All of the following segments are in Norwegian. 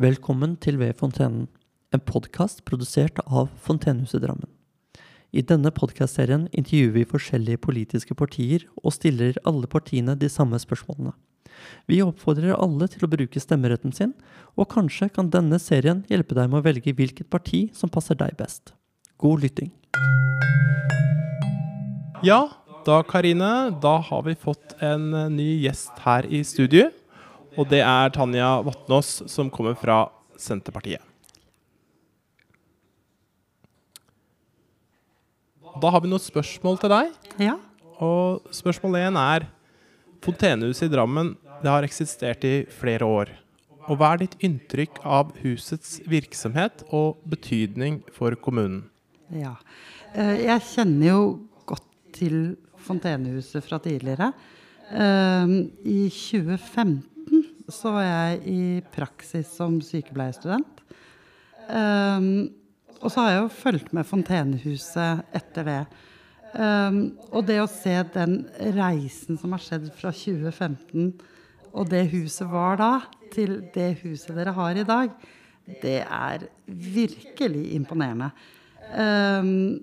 Velkommen til Ved fontenen, en podkast produsert av Fontenehuset Drammen. I denne podkastserien intervjuer vi forskjellige politiske partier og stiller alle partiene de samme spørsmålene. Vi oppfordrer alle til å bruke stemmeretten sin, og kanskje kan denne serien hjelpe deg med å velge hvilket parti som passer deg best. God lytting. Ja, da Karine, da har vi fått en ny gjest her i studio. Og det er Tanja Vatnås, som kommer fra Senterpartiet. Da har vi noen spørsmål til deg. Ja. Og spørsmål én er Fontenehuset i Drammen det har eksistert i flere år. Og hva er ditt inntrykk av husets virksomhet og betydning for kommunen? ja. Eh, Jeg kjenner jo godt til Fontenehuset fra tidligere. Eh, I 2015 så var jeg i praksis som sykepleierstudent. Um, og så har jeg jo fulgt med Fontenehuset etter det. Um, og det å se den reisen som har skjedd fra 2015, og det huset var da, til det huset dere har i dag, det er virkelig imponerende. Um,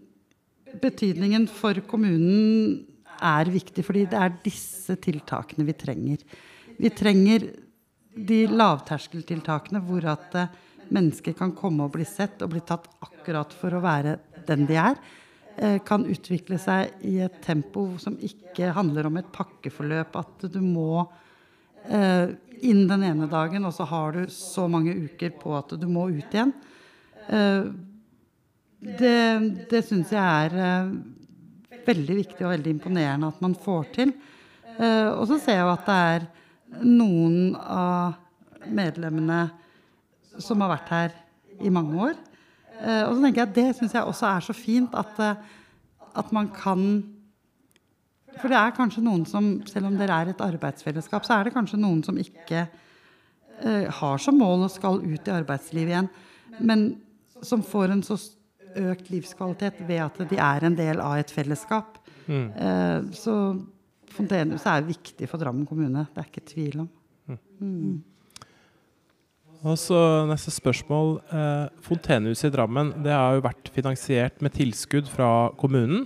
betydningen for kommunen er viktig, fordi det er disse tiltakene vi trenger. Vi trenger de lavterskeltiltakene hvor at eh, mennesker kan komme og bli sett og bli tatt akkurat for å være den de er. eh, Kan utvikle seg i et tempo som ikke handler om et pakkeforløp. At du må eh, inn den ene dagen, og så har du så mange uker på at du må ut igjen. Det det syns jeg er veldig viktig og veldig imponerende at man får til. Og så ser jeg jo at det er noen av medlemmene som har vært her i mange år. Eh, og så tenker jeg at det syns jeg også er så fint at, eh, at man kan For det er kanskje noen som, selv om dere er et arbeidsfellesskap, så er det kanskje noen som ikke eh, har som mål og skal ut i arbeidslivet igjen, men som får en så økt livskvalitet ved at de er en del av et fellesskap. Mm. så Fontenehuset er viktig for Drammen kommune. Det er ikke tvil om. Og så neste spørsmål. Eh, Fontenehuset i Drammen det har jo vært finansiert med tilskudd fra kommunen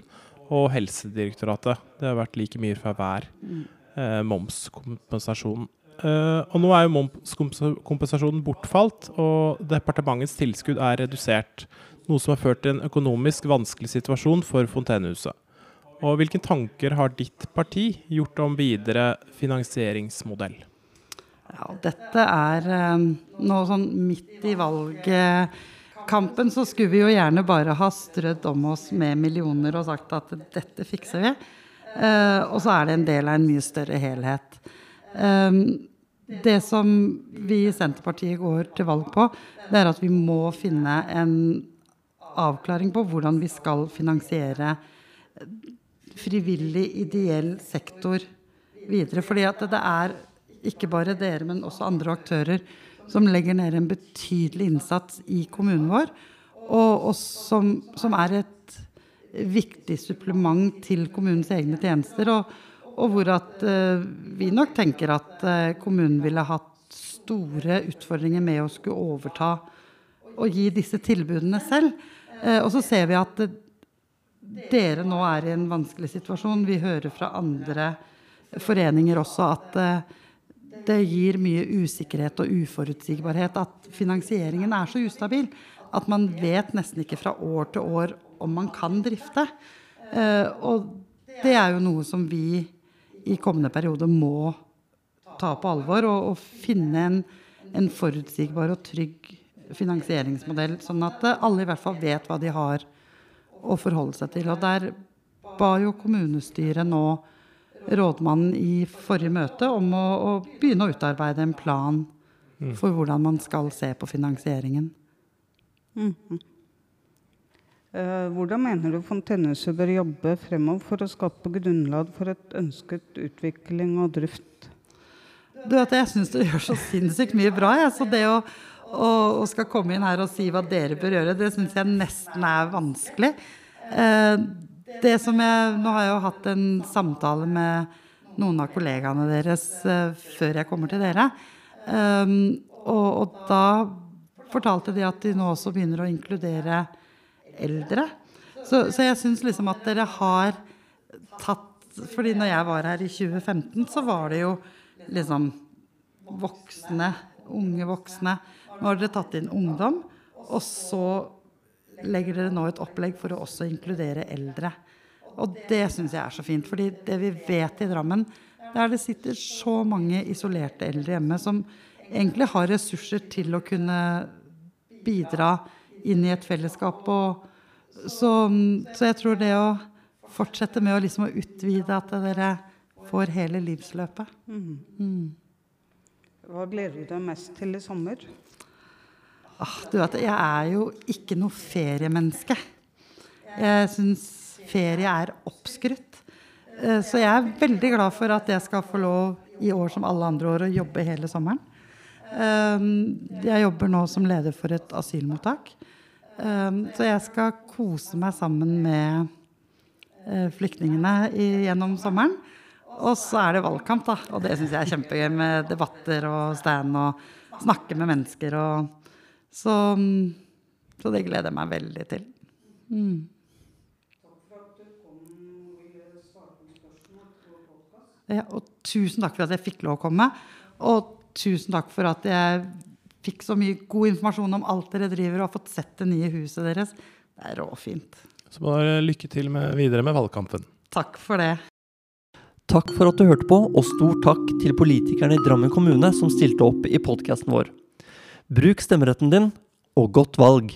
og Helsedirektoratet. Det har vært like mye fra hver eh, momskompensasjon. Eh, og nå er jo momskompensasjonen bortfalt, og departementets tilskudd er redusert. Noe som har ført til en økonomisk vanskelig situasjon for Fontenehuset. Og hvilke tanker har ditt parti gjort om videre finansieringsmodell? Ja, dette er eh, nå sånn midt i valgkampen, så skulle vi jo gjerne bare ha strødd om oss med millioner og sagt at dette fikser vi. Eh, og så er det en del av en mye større helhet. Eh, det som vi i Senterpartiet går til valg på, det er at vi må finne en avklaring på hvordan vi skal finansiere frivillig, ideell sektor videre. Fordi at det er ikke bare dere, men også andre aktører som legger ned en betydelig innsats i kommunen vår, og, og som, som er et viktig supplement til kommunens egne tjenester. Og, og hvor at uh, vi nok tenker at uh, kommunen ville hatt store utfordringer med å skulle overta og gi disse tilbudene selv. Uh, og så ser vi at dere nå er i en vanskelig situasjon. Vi hører fra andre foreninger også at eh, det gir mye usikkerhet og uforutsigbarhet. At finansieringen er så ustabil at man vet nesten ikke fra år til år om man kan drifte. Eh, og det er jo noe som vi i kommende periode må ta på alvor. Og, og finne en, en forutsigbar og trygg finansieringsmodell, sånn at alle i hvert fall vet hva de har å forholde seg til. Og der ba jo kommunestyret nå rådmannen i forrige møte om å, å begynne å utarbeide en plan for hvordan man skal se på finansieringen. Eh, Hvordan mener du Fontenehuset bør jobbe fremover for å skape grunnlag for et ønsket utvikling og drift? Du vet, Jeg syns du gjør så sinnssykt mye bra. Jeg. Så det å, å, og, skal komme inn her og si hva dere bør gjøre, det syns jeg nesten er vanskelig. Eh, det som jeg, Nå har jeg jo hatt en samtale med noen av kollegaene deres eh, før jeg kommer til dere. Um, og, og da fortalte de at de nå også begynner å inkludere eldre. Så, så jeg syns liksom at dere har tatt fordi når jeg var her i 2015, så var det jo liksom voksne, unge voksne. Nå har dere tatt inn ungdom, og så legger dere nå et opplegg for å også inkludere eldre. Og det syns jeg er så fint. fordi det vi vet i Drammen, det er det sitter så mange isolerte eldre hjemme som egentlig har ressurser til å kunne bidra inn i et fellesskap. Og så, så jeg tror det å fortsette med å, liksom, utvide at dere får hele livsløpet. Mm. Mm. Hva gleder du deg mest til i sommer? Ah, du vet, jeg er jo ikke noe feriemenneske. Jeg syns ferie er oppskrytt. Eh, så jeg er veldig glad for at jeg skal få lov i år som alle andre år å jobbe hele sommeren. Eh, jeg jobber nå som leder for et asylmottak. Eh, så jeg skal kose meg sammen med flyktningene gjennom sommeren. Og så er det valgkamp, da. Og det syns jeg er kjempegøy med debatter og stand og snakke med mennesker og Så, så det gleder jeg meg veldig til. Mm. Ja, og tusen takk for at jeg fikk lov å komme. Og tusen takk for at jeg fikk så mye god informasjon om alt dere driver, og har fått sett det nye huset deres. Det er råfint. Så bare lykke til med, videre med valgkampen. Takk for det. Takk for at du hørte på, og stor takk til politikerne i Drammen kommune som stilte opp i podkasten vår. Bruk stemmeretten din, og godt valg!